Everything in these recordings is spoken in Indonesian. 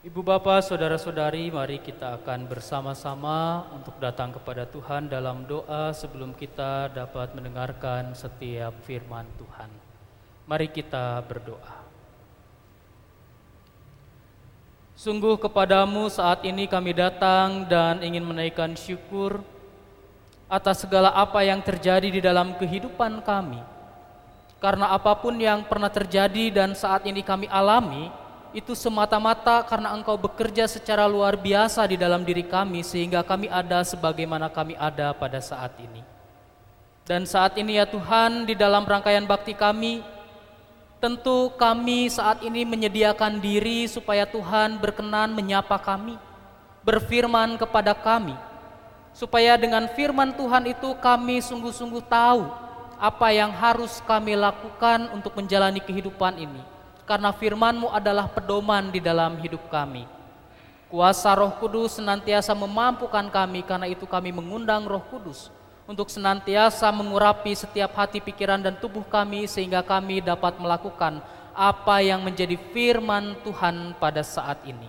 Ibu bapak, saudara-saudari, mari kita akan bersama-sama untuk datang kepada Tuhan dalam doa sebelum kita dapat mendengarkan setiap firman Tuhan. Mari kita berdoa. Sungguh kepadamu saat ini kami datang dan ingin menaikkan syukur atas segala apa yang terjadi di dalam kehidupan kami. Karena apa pun yang pernah terjadi dan saat ini kami alami, itu semata-mata karena Engkau bekerja secara luar biasa di dalam diri kami sehingga kami ada sebagaimana kami ada pada saat ini. Dan saat ini ya Tuhan di dalam rangkaian bakti kami tentu kami saat ini menyediakan diri supaya Tuhan berkenan menyapa kami, berfirman kepada kami supaya dengan firman Tuhan itu kami sungguh-sungguh tahu apa yang harus kami lakukan untuk menjalani kehidupan ini karena firman-Mu adalah pedoman di dalam hidup kami. Kuasa Roh Kudus senantiasa memampukan kami karena itu kami mengundang Roh Kudus untuk senantiasa mengurapi setiap hati, pikiran dan tubuh kami sehingga kami dapat melakukan apa yang menjadi firman Tuhan pada saat ini.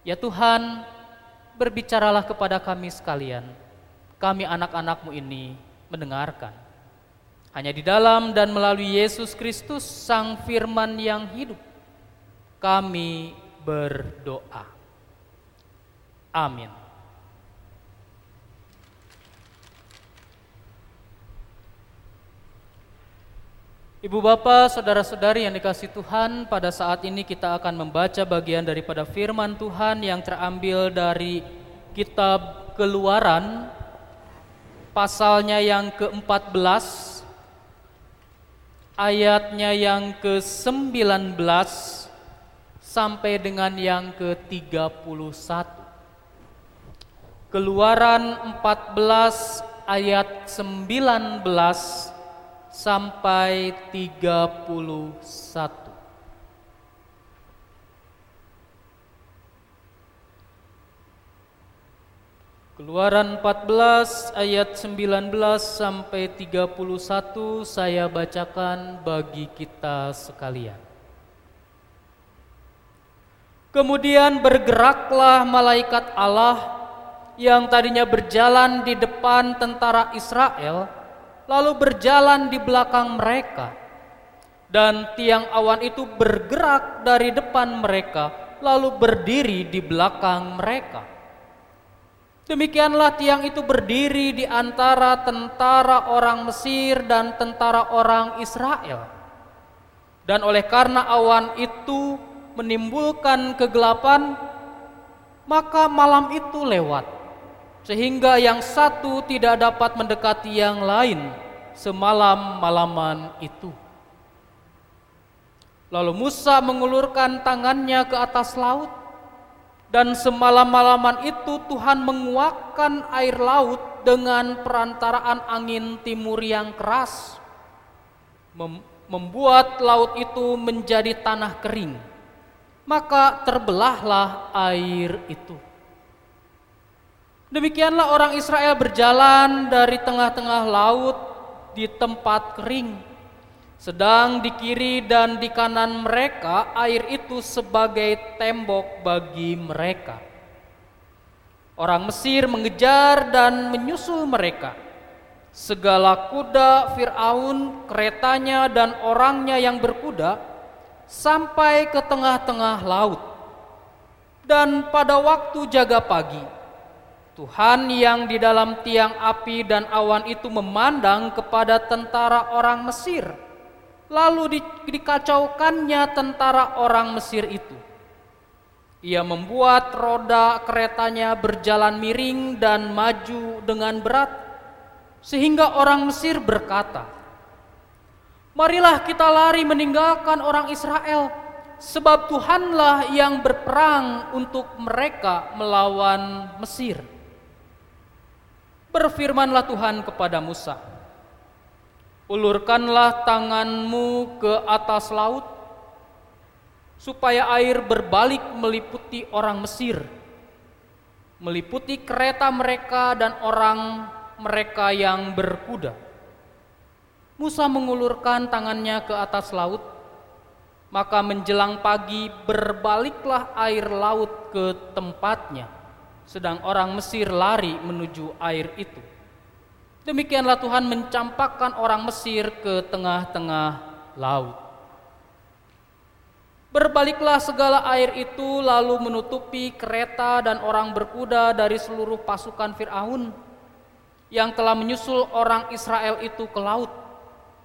Ya Tuhan, berbicaralah kepada kami sekalian. Kami anak-anakmu ini mendengarkan. Hanya di dalam dan melalui Yesus Kristus Sang Firman yang hidup kami berdoa. Amin. Ibu bapak, saudara-saudari yang dikasih Tuhan, pada saat ini kita akan membaca bagian daripada firman Tuhan yang terambil dari kitab Keluaran pasalnya yang ke-14 ayatnya yang ke-19 sampai dengan yang ke-31. Keluaran 14 ayat 19 sampai 31. Keluaran 14 ayat 19 sampai 31 saya bacakan bagi kita sekalian. Kemudian bergeraklah malaikat Allah yang tadinya berjalan di depan tentara Israel lalu berjalan di belakang mereka. Dan tiang awan itu bergerak dari depan mereka lalu berdiri di belakang mereka. Demikianlah tiang itu berdiri di antara tentara orang Mesir dan tentara orang Israel. Dan oleh karena awan itu menimbulkan kegelapan, maka malam itu lewat, sehingga yang satu tidak dapat mendekati yang lain semalam-malaman itu. Lalu Musa mengulurkan tangannya ke atas laut, dan semalam-malaman itu Tuhan menguakkan air laut dengan perantaraan angin timur yang keras, mem membuat laut itu menjadi tanah kering. Maka terbelahlah air itu. Demikianlah orang Israel berjalan dari tengah-tengah laut di tempat kering sedang di kiri dan di kanan mereka air itu sebagai tembok bagi mereka. Orang Mesir mengejar dan menyusul mereka. Segala kuda Firaun, keretanya dan orangnya yang berkuda sampai ke tengah-tengah laut. Dan pada waktu jaga pagi, Tuhan yang di dalam tiang api dan awan itu memandang kepada tentara orang Mesir Lalu di, dikacaukannya tentara orang Mesir itu. Ia membuat roda keretanya berjalan miring dan maju dengan berat, sehingga orang Mesir berkata, "Marilah kita lari meninggalkan orang Israel, sebab Tuhanlah yang berperang untuk mereka melawan Mesir." Berfirmanlah Tuhan kepada Musa, Ulurkanlah tanganmu ke atas laut, supaya air berbalik meliputi orang Mesir, meliputi kereta mereka dan orang mereka yang berkuda. Musa mengulurkan tangannya ke atas laut, Maka menjelang pagi berbaliklah air laut ke tempatnya, sedang orang Mesir lari menuju air itu. Demikianlah Tuhan mencampakkan orang Mesir ke tengah-tengah laut. Berbaliklah segala air itu lalu menutupi kereta dan orang berkuda dari seluruh pasukan Firaun yang telah menyusul orang Israel itu ke laut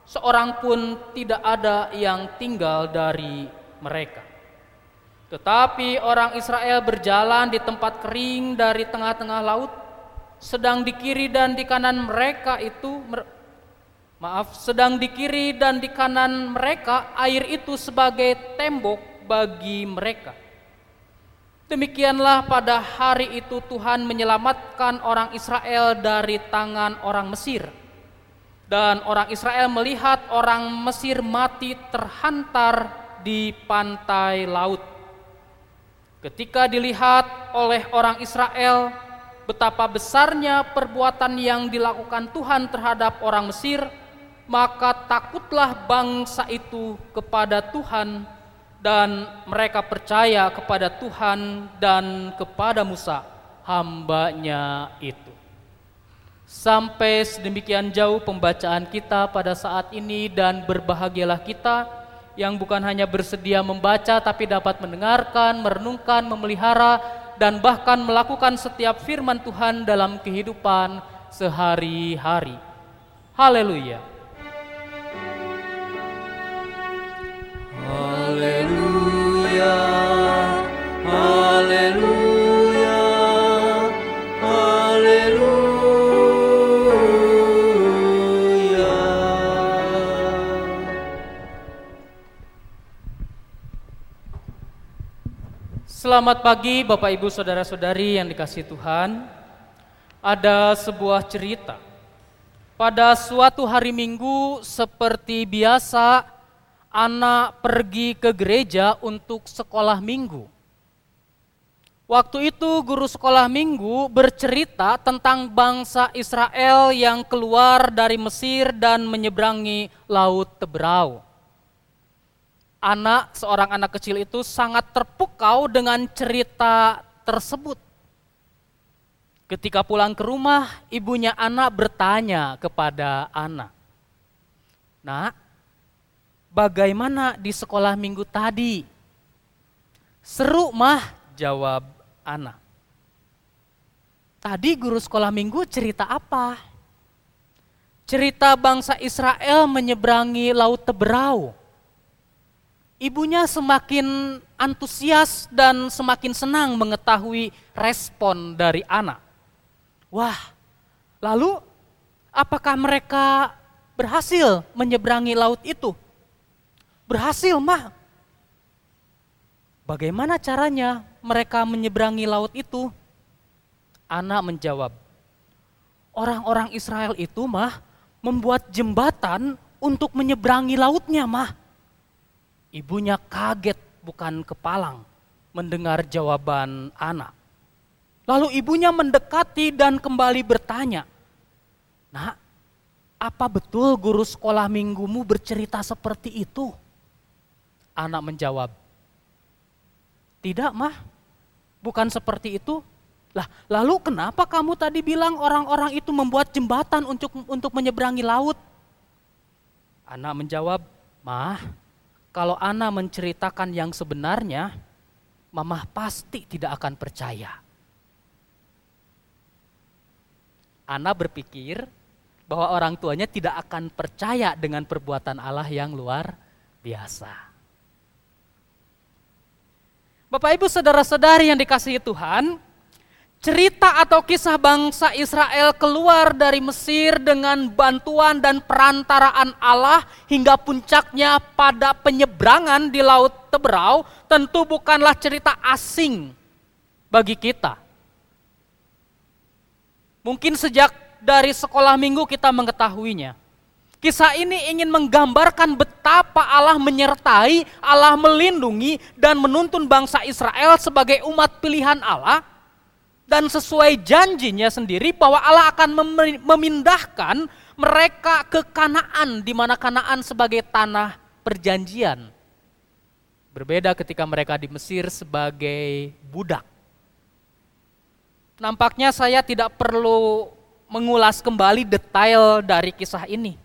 seorang pun tidak ada yang tinggal dari mereka. Tetapi orang Israel berjalan di tempat kering dari tengah-tengah laut, sedang di kiri dan di kanan mereka itu maaf, sedang di kiri dan di kanan mereka air itu sebagai tembok bagi mereka. Demikianlah pada hari itu Tuhan menyelamatkan orang Israel dari tangan orang Mesir dan orang Israel melihat orang Mesir mati terhantar di pantai laut. Ketika dilihat oleh orang Israel betapa besarnya perbuatan yang dilakukan Tuhan terhadap orang Mesir, maka takutlah bangsa itu kepada Tuhan dan mereka percaya kepada Tuhan dan kepada Musa hambanya itu. Sampai sedemikian jauh pembacaan kita pada saat ini dan berbahagialah kita yang bukan hanya bersedia membaca tapi dapat mendengarkan, merenungkan, memelihara dan bahkan melakukan setiap firman Tuhan dalam kehidupan sehari-hari. Haleluya. Haleluya. Selamat pagi Bapak Ibu Saudara-saudari yang dikasih Tuhan. Ada sebuah cerita. Pada suatu hari Minggu seperti biasa anak pergi ke gereja untuk sekolah minggu. Waktu itu guru sekolah minggu bercerita tentang bangsa Israel yang keluar dari Mesir dan menyeberangi Laut Teberau. Anak, seorang anak kecil itu sangat terpukau dengan cerita tersebut. Ketika pulang ke rumah, ibunya anak bertanya kepada anak, "Nak, bagaimana di sekolah minggu tadi?" "Seru, Mah," jawab anak. Tadi guru sekolah minggu cerita apa? Cerita bangsa Israel menyeberangi Laut Teberau. Ibunya semakin antusias dan semakin senang mengetahui respon dari anak. Wah, lalu apakah mereka berhasil menyeberangi laut itu? Berhasil, mah. Bagaimana caranya mereka menyeberangi laut itu? Anak menjawab, orang-orang Israel itu mah membuat jembatan untuk menyeberangi lautnya mah. Ibunya kaget bukan kepalang mendengar jawaban anak. Lalu ibunya mendekati dan kembali bertanya, Nak, apa betul guru sekolah minggumu bercerita seperti itu? Anak menjawab, Tidak mah, bukan seperti itu. Lah, lalu kenapa kamu tadi bilang orang-orang itu membuat jembatan untuk untuk menyeberangi laut? Anak menjawab, Mah, kalau Ana menceritakan yang sebenarnya, Mamah pasti tidak akan percaya. Ana berpikir bahwa orang tuanya tidak akan percaya dengan perbuatan Allah yang luar biasa. Bapak Ibu saudara-saudari yang dikasihi Tuhan, cerita atau kisah bangsa Israel keluar dari Mesir dengan bantuan dan perantaraan Allah hingga puncaknya pada penyeberangan di Laut Teberau tentu bukanlah cerita asing bagi kita. Mungkin sejak dari sekolah minggu kita mengetahuinya. Kisah ini ingin menggambarkan betapa Allah menyertai, Allah melindungi dan menuntun bangsa Israel sebagai umat pilihan Allah dan sesuai janjinya sendiri bahwa Allah akan mem- memindahkan mereka ke Kanaan di mana Kanaan sebagai tanah perjanjian. Berbeda ketika mereka di Mesir sebagai budak. Nampaknya saya tidak perlu mengulas kembali detail dari kisah ini.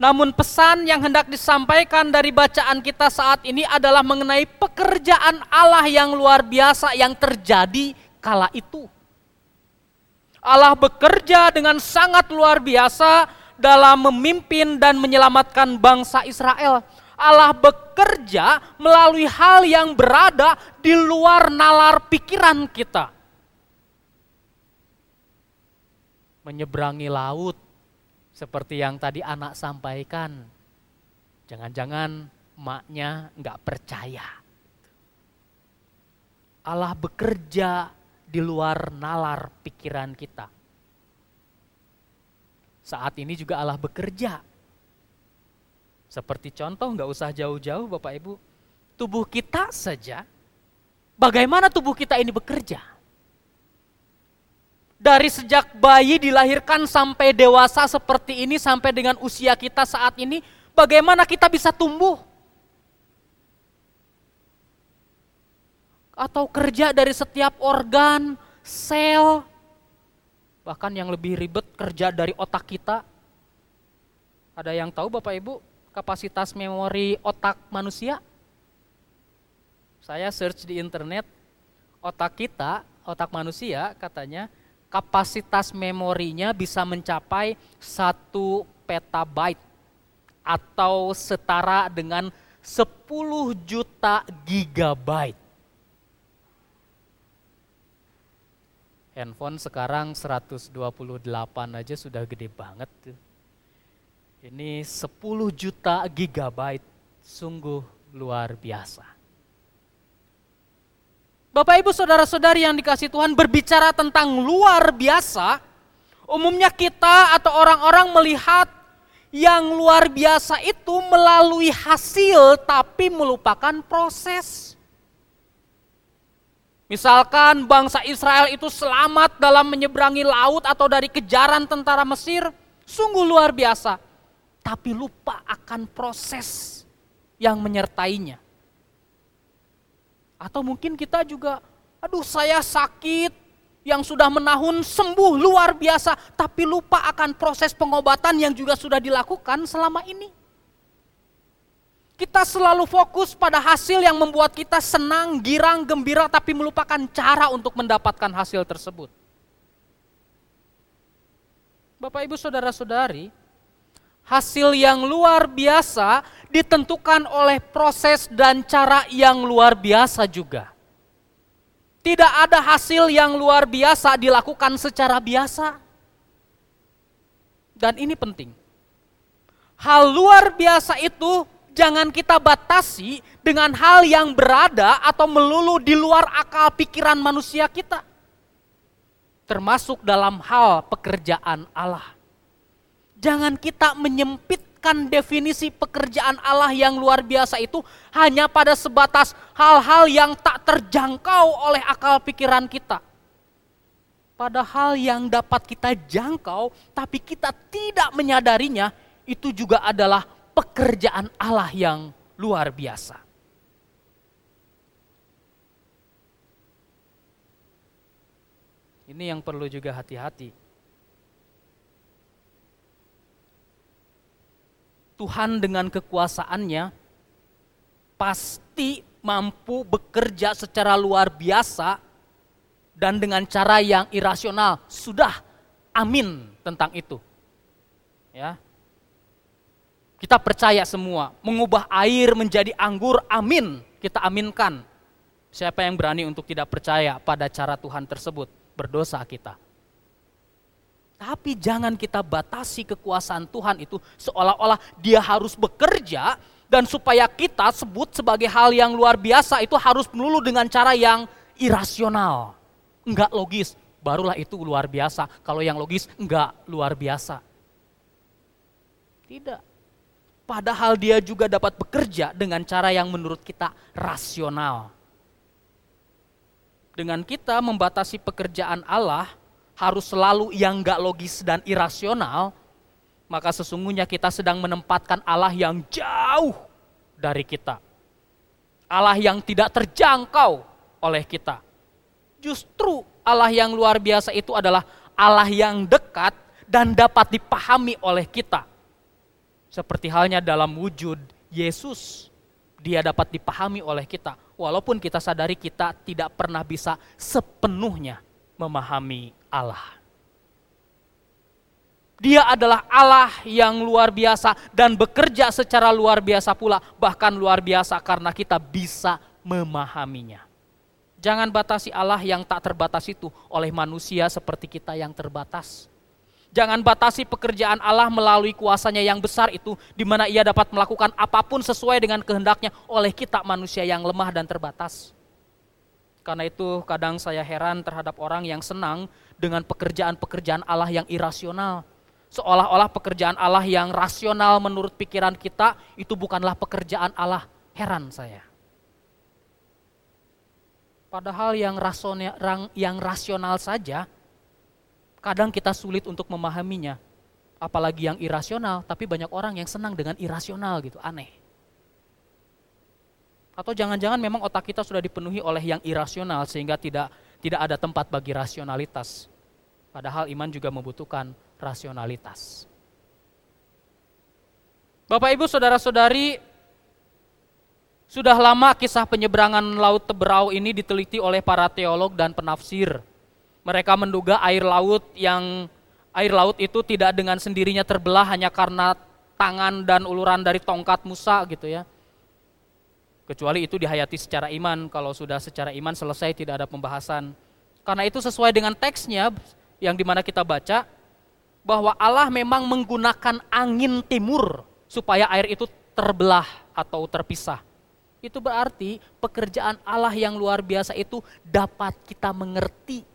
Namun pesan yang hendak disampaikan dari bacaan kita saat ini adalah mengenai pekerjaan Allah yang luar biasa yang terjadi kala itu. Allah bekerja dengan sangat luar biasa dalam memimpin dan menyelamatkan bangsa Israel. Allah bekerja melalui hal yang berada di luar nalar pikiran kita. Menyeberangi laut, seperti yang tadi anak sampaikan, jangan-jangan maknya nggak percaya. Allah bekerja di luar nalar pikiran kita. Saat ini juga Allah bekerja. Seperti contoh nggak usah jauh-jauh Bapak Ibu, tubuh kita saja, bagaimana tubuh kita ini bekerja? dari sejak bayi dilahirkan sampai dewasa seperti ini, sampai dengan usia kita saat ini, bagaimana kita bisa tumbuh? Atau kerja dari setiap organ, sel, bahkan yang lebih ribet kerja dari otak kita. Ada yang tahu Bapak Ibu kapasitas memori otak manusia? Saya search di internet, otak kita, otak manusia katanya kapasitas memorinya bisa mencapai 1 petabyte atau setara dengan 10 juta gigabyte. Handphone sekarang 128 aja sudah gede banget. Ini 10 juta gigabyte, sungguh luar biasa. Bapak Ibu saudara-saudari yang dikasih Tuhan berbicara tentang luar biasa, umumnya kita atau orang-orang melihat yang luar biasa itu melalui hasil tapi melupakan proses. Misalkan bangsa Israel itu selamat dalam menyeberangi laut atau dari kejaran tentara Mesir, sungguh luar biasa. Tapi lupa akan proses yang menyertainya. Atau mungkin kita juga, aduh saya sakit, yang sudah menahun sembuh luar biasa, tapi lupa akan proses pengobatan yang juga sudah dilakukan selama ini. Kita selalu fokus pada hasil yang membuat kita senang, girang, gembira, tapi melupakan cara untuk mendapatkan hasil tersebut. Bapak, ibu, saudara-saudari, hasil yang luar biasa ditentukan oleh proses dan cara yang luar biasa juga. Tidak ada hasil yang luar biasa dilakukan secara biasa. Dan ini penting. Hal luar biasa itu jangan kita batasi dengan hal yang berada atau melulu di luar akal pikiran manusia kita. Termasuk dalam hal pekerjaan Allah. Jangan kita menyempit menempatkan definisi pekerjaan Allah yang luar biasa itu hanya pada sebatas hal-hal yang tak terjangkau oleh akal pikiran kita. Padahal yang dapat kita jangkau tapi kita tidak menyadarinya itu juga adalah pekerjaan Allah yang luar biasa. Ini yang perlu juga hati-hati. Tuhan dengan kekuasaannya pasti mampu bekerja secara luar biasa dan dengan cara yang irasional. Sudah amin tentang itu. Ya. Kita percaya semua, mengubah air menjadi anggur, amin. Kita aminkan. Siapa yang berani untuk tidak percaya pada cara Tuhan tersebut? Berdosa kita. Tapi jangan kita batasi kekuasaan Tuhan itu seolah-olah dia harus bekerja dan supaya kita sebut sebagai hal yang luar biasa itu harus melulu dengan cara yang irasional. Enggak logis, barulah itu luar biasa. Kalau yang logis enggak luar biasa. Tidak. Padahal dia juga dapat bekerja dengan cara yang menurut kita rasional. Dengan kita membatasi pekerjaan Allah, harus selalu yang gak logis dan irasional, maka sesungguhnya kita sedang menempatkan Allah yang jauh dari kita. Allah yang tidak terjangkau oleh kita. Justru Allah yang luar biasa itu adalah Allah yang dekat dan dapat dipahami oleh kita. Seperti halnya dalam wujud Yesus, dia dapat dipahami oleh kita. Walaupun kita sadari kita tidak pernah bisa sepenuhnya memahami Allah. Dia adalah Allah yang luar biasa dan bekerja secara luar biasa pula, bahkan luar biasa karena kita bisa memahaminya. Jangan batasi Allah yang tak terbatas itu oleh manusia seperti kita yang terbatas. Jangan batasi pekerjaan Allah melalui kuasanya yang besar itu, di mana ia dapat melakukan apa pun sesuai dengan kehendaknya oleh kita manusia yang lemah dan terbatas. Karena itu kadang saya heran terhadap orang yang senang dengan pekerjaan-pekerjaan Allah yang irasional seolah-olah pekerjaan Allah yang rasional menurut pikiran kita itu bukanlah pekerjaan Allah. Heran saya. Padahal yang rasional, yang rasional saja kadang kita sulit untuk memahaminya. Apalagi yang irasional, tapi banyak orang yang senang dengan irasional gitu, aneh. Atau jangan-jangan memang otak kita sudah dipenuhi oleh yang irasional sehingga tidak tidak ada tempat bagi rasionalitas. Padahal iman juga membutuhkan rasionalitas. Bapak Ibu Saudara-saudari, sudah lama kisah penyeberangan Laut Teberau ini diteliti oleh para teolog dan penafsir. Mereka menduga air laut yang air laut itu tidak dengan sendirinya terbelah hanya karena tangan dan uluran dari tongkat Musa gitu ya. Kecuali itu dihayati secara iman, kalau sudah secara iman selesai tidak ada pembahasan. Karena itu sesuai dengan teksnya, yang di mana kita baca bahwa Allah memang menggunakan angin timur supaya air itu terbelah atau terpisah. Itu berarti pekerjaan Allah yang luar biasa itu dapat kita mengerti.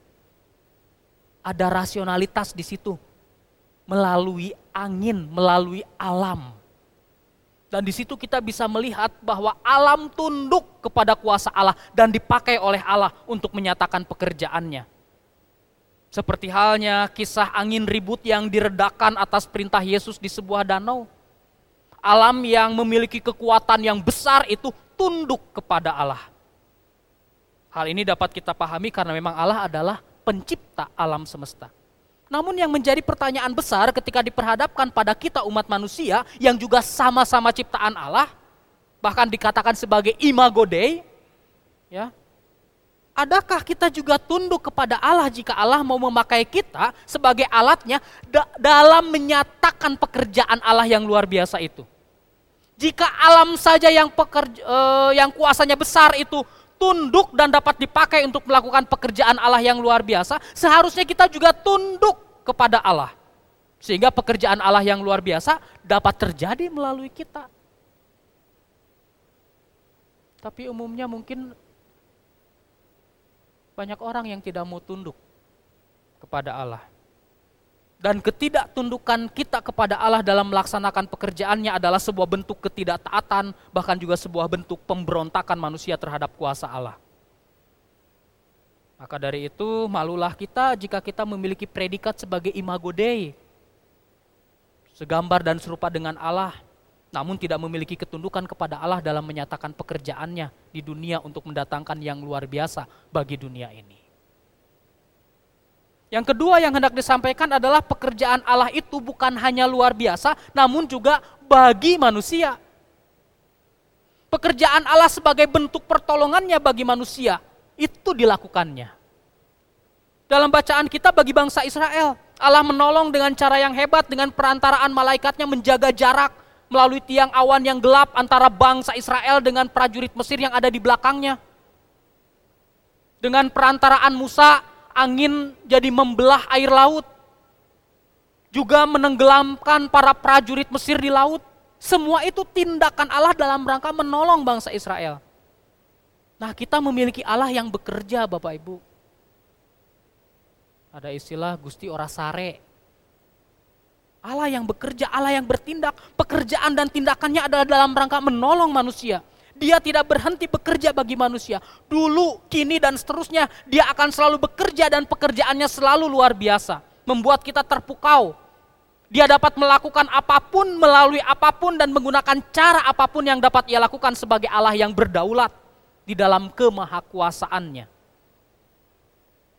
Ada rasionalitas di situ melalui angin, melalui alam. Dan di situ kita bisa melihat bahwa alam tunduk kepada kuasa Allah dan dipakai oleh Allah untuk menyatakan pekerjaannya. Seperti halnya kisah angin ribut yang diredakan atas perintah Yesus di sebuah danau. Alam yang memiliki kekuatan yang besar itu tunduk kepada Allah. Hal ini dapat kita pahami karena memang Allah adalah pencipta alam semesta. Namun yang menjadi pertanyaan besar ketika diperhadapkan pada kita umat manusia yang juga sama-sama ciptaan Allah, bahkan dikatakan sebagai imago Dei, ya, Adakah kita juga tunduk kepada Allah jika Allah mau memakai kita sebagai alatnya da dalam menyatakan pekerjaan Allah yang luar biasa itu? Jika alam saja yang pekerja, uh, yang kuasanya besar itu tunduk dan dapat dipakai untuk melakukan pekerjaan Allah yang luar biasa, seharusnya kita juga tunduk kepada Allah. Sehingga pekerjaan Allah yang luar biasa dapat terjadi melalui kita. Tapi umumnya mungkin banyak orang yang tidak mau tunduk kepada Allah. Dan ketidaktundukan kita kepada Allah dalam melaksanakan pekerjaannya adalah sebuah bentuk ketidaktaatan, bahkan juga sebuah bentuk pemberontakan manusia terhadap kuasa Allah. Maka dari itu, malulah kita jika kita memiliki predikat sebagai imago Dei, segambar dan serupa dengan Allah, namun tidak memiliki ketundukan kepada Allah dalam menyatakan pekerjaannya di dunia untuk mendatangkan yang luar biasa bagi dunia ini. Yang kedua yang hendak disampaikan adalah pekerjaan Allah itu bukan hanya luar biasa, namun juga bagi manusia. Pekerjaan Allah sebagai bentuk pertolongannya bagi manusia, itu dilakukannya. Dalam bacaan kita bagi bangsa Israel, Allah menolong dengan cara yang hebat dengan perantaraan malaikatnya menjaga jarak, melalui tiang awan yang gelap antara bangsa Israel dengan prajurit Mesir yang ada di belakangnya. Dengan perantaraan Musa, angin jadi membelah air laut. Juga menenggelamkan para prajurit Mesir di laut. Semua itu tindakan Allah dalam rangka menolong bangsa Israel. Nah kita memiliki Allah yang bekerja Bapak Ibu. Ada istilah Gusti Orasare, Allah yang bekerja, Allah yang bertindak. Pekerjaan dan tindakannya adalah dalam rangka menolong manusia. Dia tidak berhenti bekerja bagi manusia. Dulu, kini, dan seterusnya, dia akan selalu bekerja dan pekerjaannya selalu luar biasa. Membuat kita terpukau. Dia dapat melakukan apa pun melalui apa pun dan menggunakan cara apa pun yang dapat ia lakukan sebagai Allah yang berdaulat. di dalam kemahakuasaannya.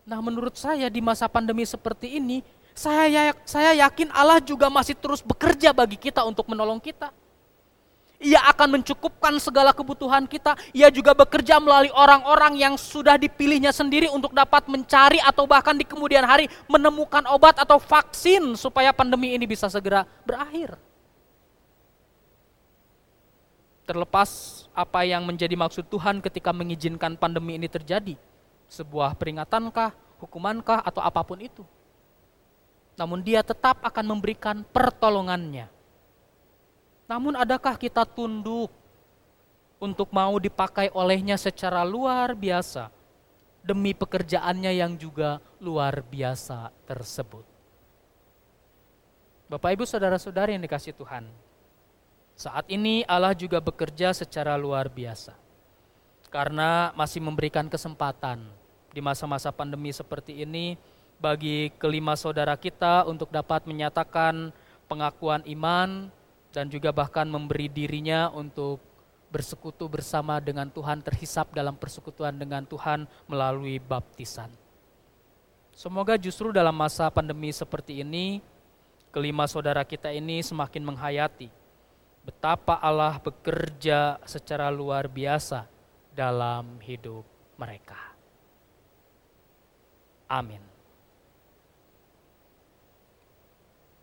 Nah, menurut saya di masa pandemi seperti ini, saya ya, saya yakin Allah juga masih terus bekerja bagi kita untuk menolong kita. Ia akan mencukupkan segala kebutuhan kita. Ia juga bekerja melalui orang-orang yang sudah dipilihnya sendiri untuk dapat mencari atau bahkan di kemudian hari menemukan obat atau vaksin supaya pandemi ini bisa segera berakhir. Terlepas apa yang menjadi maksud Tuhan ketika mengizinkan pandemi ini terjadi, sebuah peringatankah, hukumankah, atau apa pun itu. Namun dia tetap akan memberikan pertolongannya. Namun adakah kita tunduk untuk mau dipakai olehnya secara luar biasa demi pekerjaannya yang juga luar biasa tersebut. Bapak Ibu Saudara-saudari yang dikasih Tuhan, saat ini Allah juga bekerja secara luar biasa. Karena masih memberikan kesempatan di masa-masa pandemi seperti ini bagi kelima saudara kita untuk dapat menyatakan pengakuan iman dan juga bahkan memberi dirinya untuk bersekutu bersama dengan Tuhan, terhisap dalam persekutuan dengan Tuhan melalui baptisan. Semoga justru dalam masa pandemi seperti ini, kelima saudara kita ini semakin menghayati betapa Allah bekerja secara luar biasa dalam hidup mereka. Amin.